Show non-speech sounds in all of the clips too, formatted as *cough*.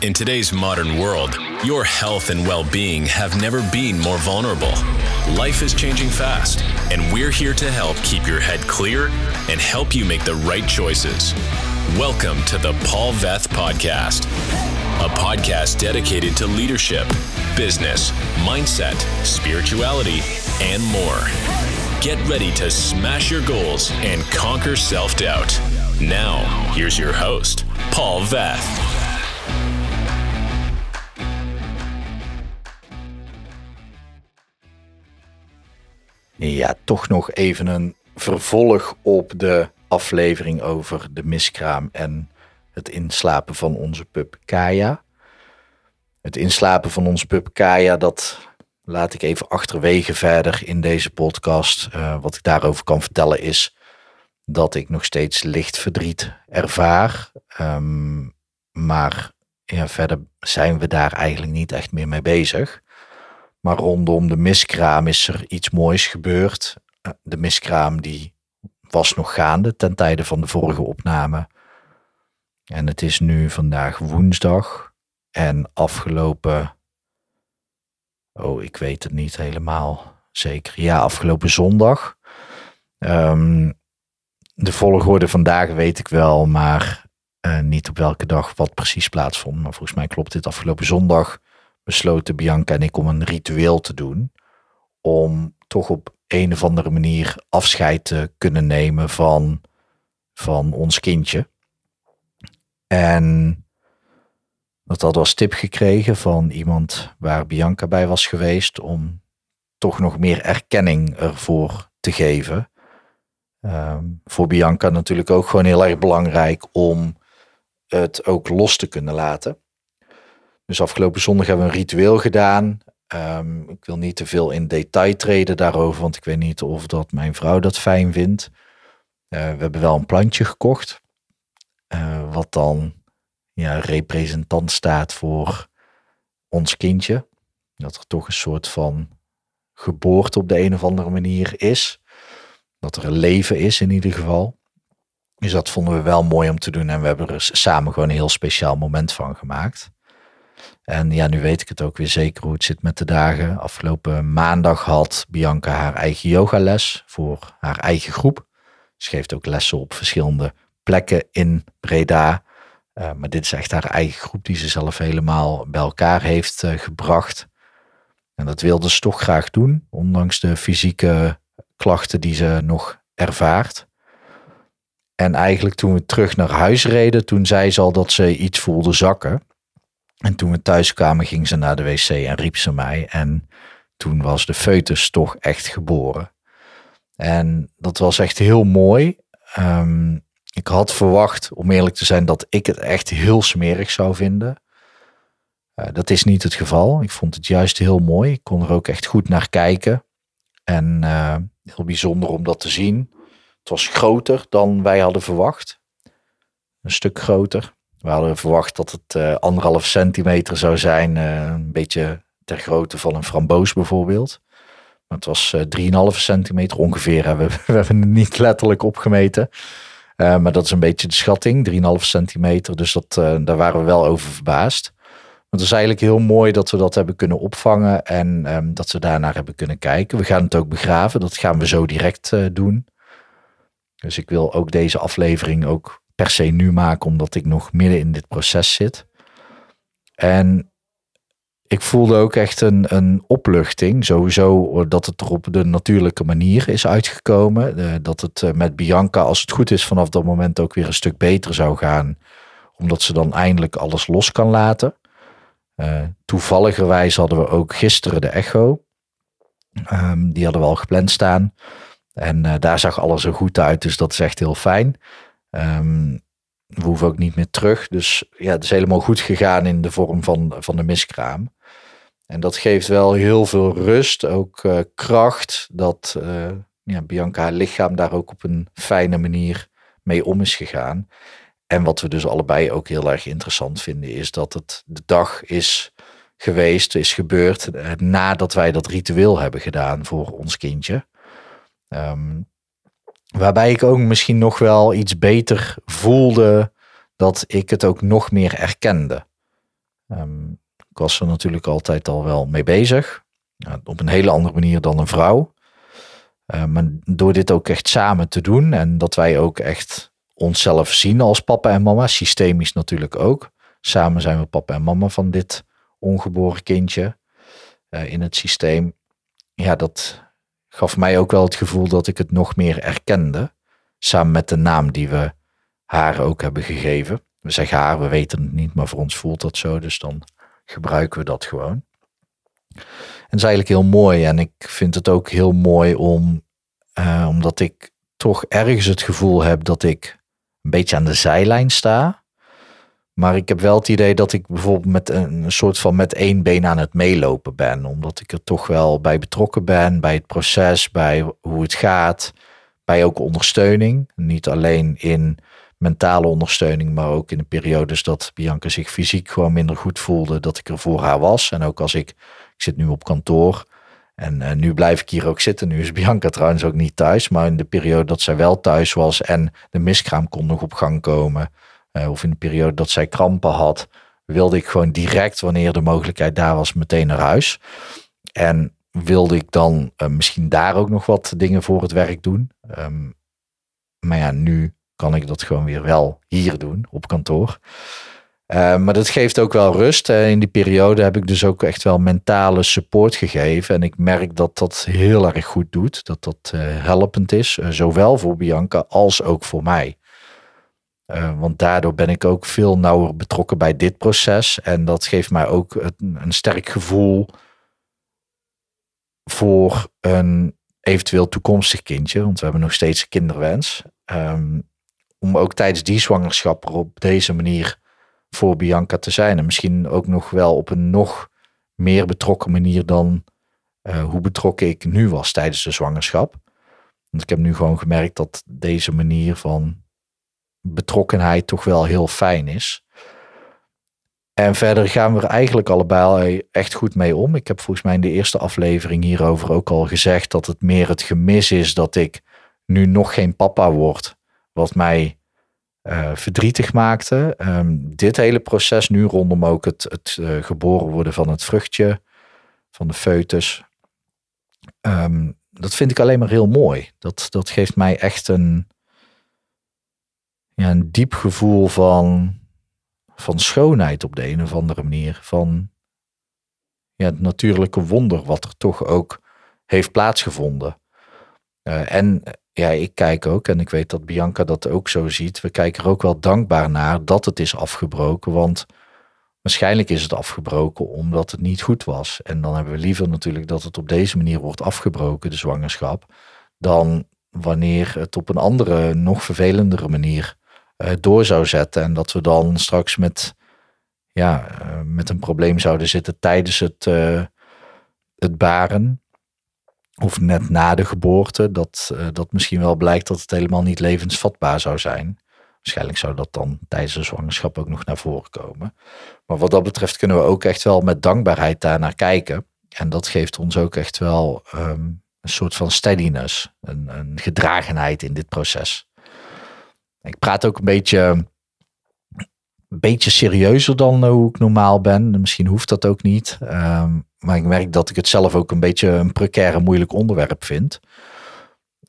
In today's modern world, your health and well being have never been more vulnerable. Life is changing fast, and we're here to help keep your head clear and help you make the right choices. Welcome to the Paul Veth Podcast, a podcast dedicated to leadership, business, mindset, spirituality, and more. Get ready to smash your goals and conquer self doubt. Now, here's your host, Paul Veth. Ja, toch nog even een vervolg op de aflevering over de miskraam en het inslapen van onze pup Kaya. Het inslapen van onze pup Kaya, dat laat ik even achterwege verder in deze podcast. Uh, wat ik daarover kan vertellen is dat ik nog steeds licht verdriet ervaar. Um, maar ja, verder zijn we daar eigenlijk niet echt meer mee bezig. Maar rondom de miskraam is er iets moois gebeurd. Eh, de miskraam die was nog gaande ten tijde van de vorige opname. En het is nu vandaag woensdag. En afgelopen. Oh, ik weet het niet helemaal zeker. Ja, afgelopen zondag. Um, de volgorde vandaag weet ik wel, maar uh, niet op welke dag wat precies plaatsvond. Maar volgens mij klopt dit afgelopen zondag besloten Bianca en ik om een ritueel te doen. Om toch op een of andere manier afscheid te kunnen nemen van, van ons kindje. En dat had als tip gekregen van iemand waar Bianca bij was geweest om toch nog meer erkenning ervoor te geven. Um, voor Bianca natuurlijk ook gewoon heel erg belangrijk om het ook los te kunnen laten. Dus afgelopen zondag hebben we een ritueel gedaan. Um, ik wil niet te veel in detail treden daarover, want ik weet niet of dat mijn vrouw dat fijn vindt. Uh, we hebben wel een plantje gekocht, uh, wat dan ja, representant staat voor ons kindje. Dat er toch een soort van geboorte op de een of andere manier is. Dat er een leven is in ieder geval. Dus dat vonden we wel mooi om te doen en we hebben er samen gewoon een heel speciaal moment van gemaakt. En ja, nu weet ik het ook weer zeker hoe het zit met de dagen. Afgelopen maandag had Bianca haar eigen yogales voor haar eigen groep. Ze geeft ook lessen op verschillende plekken in Breda. Uh, maar dit is echt haar eigen groep die ze zelf helemaal bij elkaar heeft uh, gebracht. En dat wilde ze toch graag doen, ondanks de fysieke klachten die ze nog ervaart. En eigenlijk toen we terug naar huis reden, toen zei ze al dat ze iets voelde zakken. En toen we thuis kwamen, ging ze naar de wc en riep ze mij. En toen was de foetus toch echt geboren. En dat was echt heel mooi. Um, ik had verwacht, om eerlijk te zijn, dat ik het echt heel smerig zou vinden. Uh, dat is niet het geval. Ik vond het juist heel mooi. Ik kon er ook echt goed naar kijken. En uh, heel bijzonder om dat te zien. Het was groter dan wij hadden verwacht. Een stuk groter. We hadden verwacht dat het uh, anderhalf centimeter zou zijn. Uh, een beetje ter grootte van een framboos bijvoorbeeld. Maar het was uh, 3,5 centimeter ongeveer. We, *laughs* we, hebben het niet letterlijk opgemeten. Maar dat is een beetje de schatting. 3,5 centimeter. Dus dat, daar waren we wel over verbaasd. Het is eigenlijk heel mooi dat we dat hebben kunnen opvangen. En um, dat we daarnaar hebben kunnen kijken. We gaan het ook begraven. Dat gaan we zo direct doen. Dus ik wil ook deze aflevering ook per se nu maken, omdat ik nog midden in dit proces zit. En ik voelde ook echt een, een opluchting. Sowieso dat het er op de natuurlijke manier is uitgekomen. Uh, dat het uh, met Bianca, als het goed is, vanaf dat moment ook weer een stuk beter zou gaan. Omdat ze dan eindelijk alles los kan laten. Uh, toevalligerwijs hadden we ook gisteren de echo. Um, die hadden we al gepland staan. En daar zag alles er goed uit, dus dat is echt heel fijn. Um, we hoeven ook niet meer terug. Dus ja, het is helemaal goed gegaan in de vorm van, van de miskraam. En dat geeft wel heel veel rust, ook uh, kracht, dat uh, ja, Bianca haar lichaam daar ook op een fijne manier mee om is gegaan. En wat we dus allebei ook heel erg interessant vinden, is dat het de dag is geweest, is gebeurd uh, nadat wij dat ritueel hebben gedaan voor ons kindje. Um, Waarbij ik ook misschien nog wel iets beter voelde dat ik het ook nog meer erkende. Ehm, ik was er natuurlijk altijd al wel mee bezig. op een hele andere manier dan een vrouw. Uh, maar door dit ook echt samen te doen en dat wij ook echt onszelf zien als papa en mama, systemisch natuurlijk ook. Samen zijn we papa en mama van dit ongeboren kindje uh, in het systeem. Ja, dat gaf mij ook wel het gevoel dat ik het nog meer erkende. Samen met de naam die we haar ook hebben gegeven. We zeggen haar, we weten het niet, maar voor ons voelt dat zo. Dus dan gebruiken we dat gewoon. En het is eigenlijk heel mooi. En ik vind het ook heel mooi om, uh, omdat ik toch ergens het gevoel heb dat ik een beetje aan de zijlijn sta. Maar ik heb wel het idee dat ik bijvoorbeeld met een, soort van met één been aan het meelopen ben. Omdat ik er toch wel bij betrokken ben, bij het proces, bij hoe het gaat. Bij ook ondersteuning. Niet alleen in mentale ondersteuning, maar ook in de periodes dat Bianca zich fysiek gewoon minder goed voelde, dat ik er voor haar was. En ook als ik, ik zit nu op kantoor en uh, nu blijf ik hier ook zitten. Nu is Bianca trouwens ook niet thuis, maar in de periode dat zij wel thuis was en de miskraam kon nog op gang komen, of in de periode dat zij krampen had, wilde ik gewoon direct, wanneer de mogelijkheid daar was, meteen naar huis. En wilde ik dan uh, misschien daar ook nog wat dingen voor het werk doen. Um, maar ja, nu kan ik dat gewoon weer wel hier doen op kantoor. Uh, maar dat geeft ook wel rust. In die periode heb ik dus ook echt wel mentale support gegeven. En ik merk dat dat heel erg goed doet. Dat dat helpend is. zowel voor Bianca als ook voor mij. Want daardoor ben ik ook veel nauwer betrokken bij dit proces. En dat geeft mij ook een, sterk gevoel voor een eventueel toekomstig kindje. Want we hebben nog steeds een kinderwens. Um, om ook tijdens die zwangerschap er op deze manier voor Bianca te zijn. En misschien ook nog wel op een nog meer betrokken manier dan uh, hoe betrokken ik nu was tijdens de zwangerschap. Want ik heb nu gewoon gemerkt dat deze manier van betrokkenheid toch wel heel fijn is. En verder gaan we er eigenlijk allebei echt goed mee om. Ik heb volgens mij in de eerste aflevering hierover ook al gezegd dat het meer het gemis is dat ik nu nog geen papa word wat mij uh, verdrietig maakte. Um, dit hele proces nu rondom ook het, het uh, geboren worden van het vruchtje, van de foetus. Um, dat vind ik alleen maar heel mooi. Dat, dat geeft mij echt een, ja, een diep gevoel van, van schoonheid op de een of andere manier. Van ja, het natuurlijke wonder wat er toch ook heeft plaatsgevonden. Uh, en ja, ik kijk ook en ik weet dat Bianca dat ook zo ziet. We kijken er ook wel dankbaar naar dat het is afgebroken. Want waarschijnlijk is het afgebroken omdat het niet goed was. En dan hebben we liever natuurlijk dat het op deze manier wordt afgebroken, de zwangerschap, dan wanneer het op een andere, nog vervelendere manier door zou zetten. En dat we dan straks met, ja, uh, met een probleem zouden zitten tijdens het, uh, het baren of net na de geboorte, dat, dat misschien wel blijkt dat het helemaal niet levensvatbaar zou zijn. Waarschijnlijk zou dat dan tijdens de zwangerschap ook nog naar voren komen. Maar wat dat betreft kunnen we ook echt wel met dankbaarheid daar naar kijken. En dat geeft ons ook echt wel um, een soort van steadiness, een, een gedragenheid in dit proces. Ik praat ook een beetje, een beetje serieuzer dan uh, hoe ik normaal ben. Misschien hoeft dat ook niet. Um, maar ik merk dat ik het zelf ook een beetje een precaire, moeilijk onderwerp vind.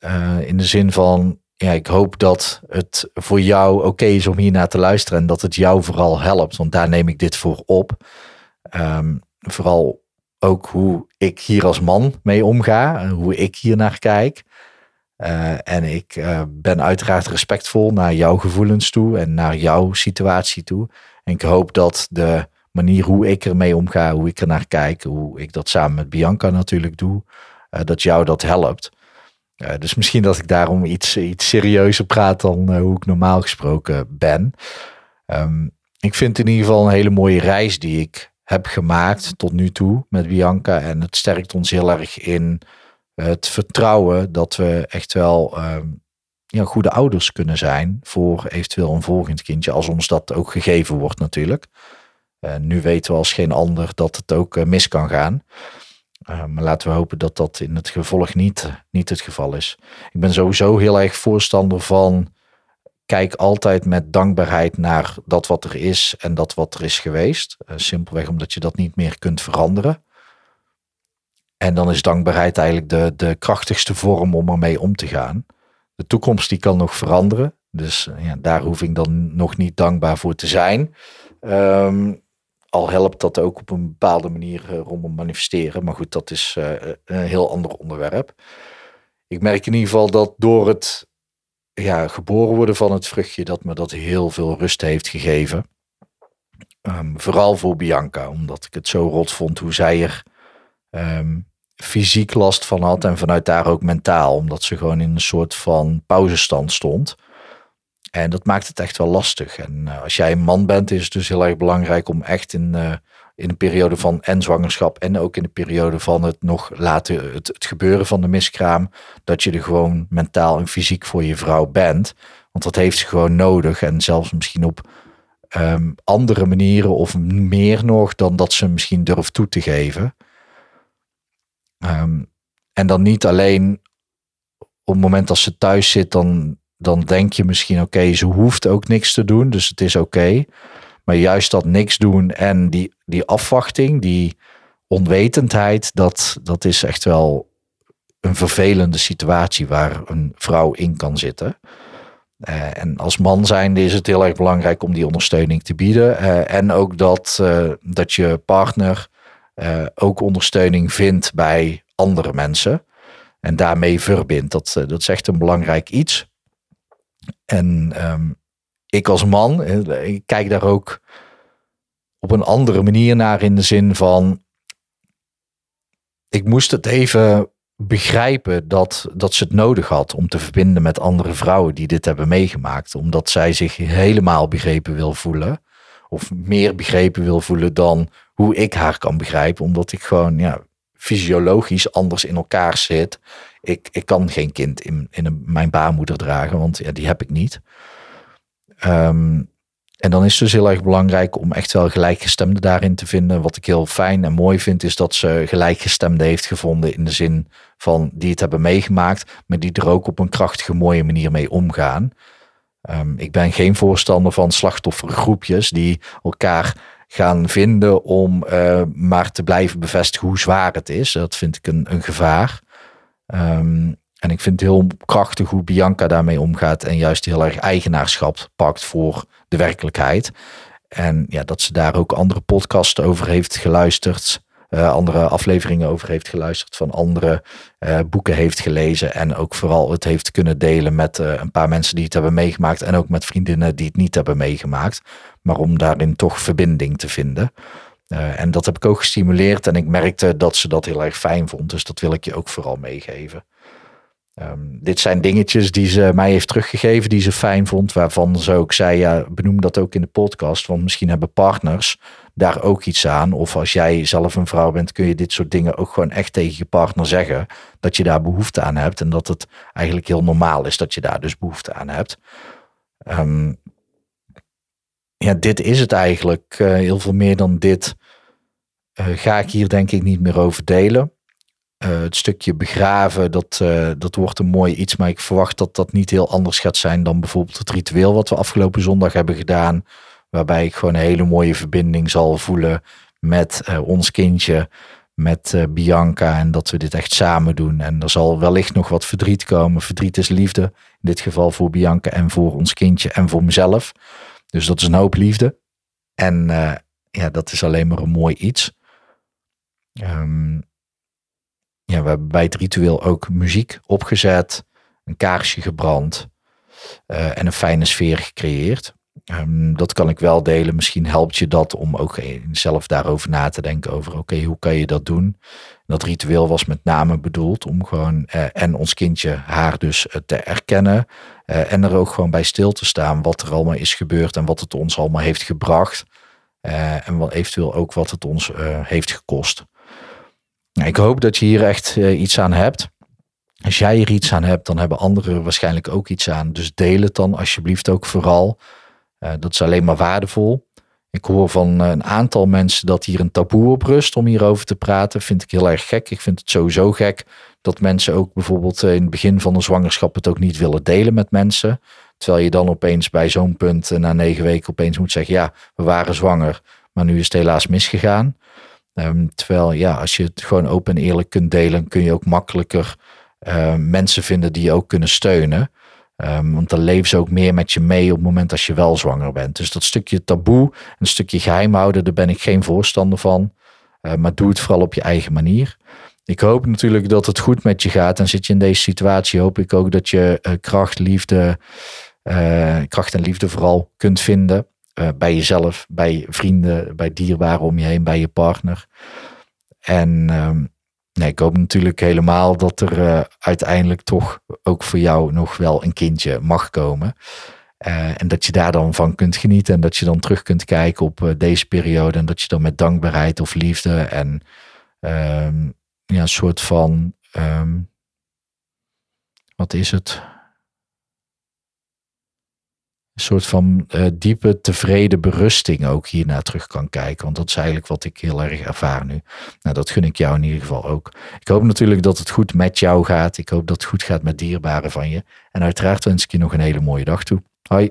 Uh, in de zin van, ja, ik hoop dat het voor jou oké is om hier naar te luisteren en dat het jou vooral helpt, want daar neem ik dit voor op. Um, vooral ook hoe ik hier als man mee omga hoe ik hier naar kijk. Uh, en ik uh, ben uiteraard respectvol naar jouw gevoelens toe en naar jouw situatie toe. En ik hoop dat de manier hoe ik ermee omga, hoe ik er naar kijk, hoe ik dat samen met Bianca natuurlijk doe, uh, dat jou dat helpt. Dus misschien dat ik daarom iets, iets serieuzer praat dan hoe ik normaal gesproken ben. Um, ik vind in ieder geval een hele mooie reis die ik heb gemaakt tot nu toe met Bianca. En het sterkt ons heel erg in het vertrouwen dat we echt wel um, ja, goede ouders kunnen zijn voor eventueel een volgend kindje, als ons dat ook gegeven wordt natuurlijk. Uh, nu weten we als geen ander dat het ook uh, mis kan gaan. Uh, maar laten we hopen dat dat in het gevolg niet, niet het geval is. Ik ben sowieso heel erg voorstander van kijk altijd met dankbaarheid naar dat wat er is en dat wat er is geweest. Uh, simpelweg omdat je dat niet meer kunt veranderen. En dan is dankbaarheid eigenlijk de, de krachtigste vorm om ermee om te gaan. De toekomst die kan nog veranderen. Dus ja, daar hoef ik dan nog niet dankbaar voor te zijn. Um, al helpt dat ook op een bepaalde manier uh, rondom manifesteren. Maar goed, dat is uh, een heel ander onderwerp. Ik merk in ieder geval dat door het ja, geboren worden van het vruchtje, dat me dat heel veel rust heeft gegeven. Um, vooral voor Bianca, omdat ik het zo rot vond hoe zij er um, fysiek last van had en vanuit daar ook mentaal, omdat ze gewoon in een soort van pauzestand stond. En dat maakt het echt wel lastig. En uh, als jij een man bent, is het dus heel erg belangrijk om echt in, uh, in een periode van en zwangerschap en ook in de periode van het nog laten, het, het, gebeuren van de miskraam, dat je er gewoon mentaal en fysiek voor je vrouw bent. Want dat heeft ze gewoon nodig. En zelfs misschien op um, andere manieren of meer nog dan dat ze misschien durft toe te geven. Um, en dan niet alleen op het moment dat ze thuis zit, dan dan denk je misschien, oké, ze hoeft ook niks te doen, dus het is oké. Maar juist dat niks doen en die, die afwachting, die onwetendheid, dat, dat is echt wel een vervelende situatie waar een vrouw in kan zitten. Uh, en als man zijnde is het heel erg belangrijk om die ondersteuning te bieden. Uh, en ook dat, uh, dat je partner ook ondersteuning vindt bij andere mensen. En daarmee verbindt. Dat, dat is echt een belangrijk iets. En um, ik als man, ik kijk daar ook op een andere manier naar in de zin van, ik moest het even begrijpen dat, dat ze het nodig had om te verbinden met andere vrouwen die dit hebben meegemaakt. Omdat zij zich helemaal begrepen wil voelen. Of meer begrepen wil voelen dan hoe ik haar kan begrijpen. Omdat ik gewoon ja, fysiologisch anders in elkaar zit ik, ik kan geen kind in, in een, mijn baarmoeder dragen, want ja, die heb ik niet. Um, en dan is het dus heel erg belangrijk om echt wel gelijkgestemden daarin te vinden. Wat ik heel fijn en mooi vind, is dat ze gelijkgestemden heeft gevonden in de zin van die het hebben meegemaakt, maar die er ook op een krachtige, mooie manier mee omgaan. Um, ik ben geen voorstander van slachtoffergroepjes die elkaar gaan vinden om uh, maar te blijven bevestigen hoe zwaar het is. Dat vind ik een, een gevaar. Um, en ik vind het heel krachtig hoe Bianca daarmee omgaat en juist heel erg eigenaarschap pakt voor de werkelijkheid. En ja, dat ze daar ook andere podcasts over heeft geluisterd. Uh, andere afleveringen over heeft geluisterd, van andere uh, boeken heeft gelezen. En ook vooral het heeft kunnen delen met uh, een paar mensen die het hebben meegemaakt. En ook met vriendinnen die het niet hebben meegemaakt. Maar om daarin toch verbinding te vinden. En dat heb ik ook gestimuleerd en ik merkte dat ze dat heel erg fijn vond. Dus dat wil ik je ook vooral meegeven. Um, dit zijn dingetjes die ze mij heeft teruggegeven, die ze fijn vond. Waarvan ze ook zei, ja, benoem dat ook in de podcast. Want misschien hebben partners daar ook iets aan. Of als jij zelf een vrouw bent, kun je dit soort dingen ook gewoon echt tegen je partner zeggen. Dat je daar behoefte aan hebt. En dat het eigenlijk heel normaal is dat je daar dus behoefte aan hebt. Um, ja, dit is het eigenlijk. Uh, heel veel meer dan dit uh, ga ik hier denk ik niet meer over delen. Uh, het stukje begraven, dat, dat wordt een mooi iets. Maar ik verwacht dat dat niet heel anders gaat zijn dan bijvoorbeeld het ritueel wat we afgelopen zondag hebben gedaan. Waarbij ik gewoon een hele mooie verbinding zal voelen met ons kindje, met Bianca. En dat we dit echt samen doen. En er zal wellicht nog wat verdriet komen. Verdriet is liefde. In dit geval voor Bianca en voor ons kindje en voor mezelf. Dus dat is een hoop liefde. En ja, dat is alleen maar een mooi iets. Um, we hebben bij het ritueel ook muziek opgezet, een kaarsje gebrand uh, en een fijne sfeer gecreëerd. Um, dat kan ik wel delen. Misschien helpt je dat om ook zelf daarover na te denken. Over oké, hoe kan je dat doen? Dat ritueel was met name bedoeld om gewoon uh, en ons kindje haar dus uh, te erkennen. En er ook gewoon bij stil te staan wat er allemaal is gebeurd en wat het ons allemaal heeft gebracht. en wat eventueel ook wat het ons heeft gekost. Nou, ik hoop dat je hier echt iets aan hebt. Als jij hier iets aan hebt, dan hebben anderen waarschijnlijk ook iets aan. Dus deel het dan alsjeblieft ook vooral. Uh, dat is alleen maar waardevol. Ik hoor van een aantal mensen dat hier een taboe op rust om hierover te praten. Vind ik heel erg gek. Ik vind het sowieso gek dat mensen ook bijvoorbeeld in het begin van de zwangerschap het ook niet willen delen met mensen. Terwijl je dan opeens bij zo'n punt na negen weken opeens moet zeggen, ja, we waren zwanger, maar nu is het helaas misgegaan. Ehm, terwijl ja, als je het gewoon open en eerlijk kunt delen, kun je ook makkelijker mensen vinden die je ook kunnen steunen. Um, want dan leven ze ook meer met je mee op het moment als je wel zwanger bent. Dus dat stukje taboe, een stukje geheim houden, daar ben ik geen voorstander van. Uh, maar doe het vooral op je eigen manier. Ik hoop natuurlijk dat het goed met je gaat. En zit je in deze situatie, hoop ik ook dat je uh, kracht, liefde, kracht en liefde vooral kunt vinden. Bij jezelf, bij vrienden, bij dierbaren om je heen, bij je partner. En um, nee, ik hoop natuurlijk helemaal dat er uh, uiteindelijk toch ook voor jou nog wel een kindje mag komen. Uh, en dat je daar dan van kunt genieten en dat je dan terug kunt kijken op deze periode en dat je dan met dankbaarheid of liefde en um, ja, een soort van, um, wat is het? Soort van uh, diepe tevreden berusting ook hiernaar terug kan kijken. Want dat is eigenlijk wat ik heel erg ervaar nu. Nou, dat gun ik jou in ieder geval ook. Ik hoop natuurlijk dat het goed met jou gaat. Ik hoop dat het goed gaat met dierbaren van je. En uiteraard wens ik je nog een hele mooie dag toe. Hoi.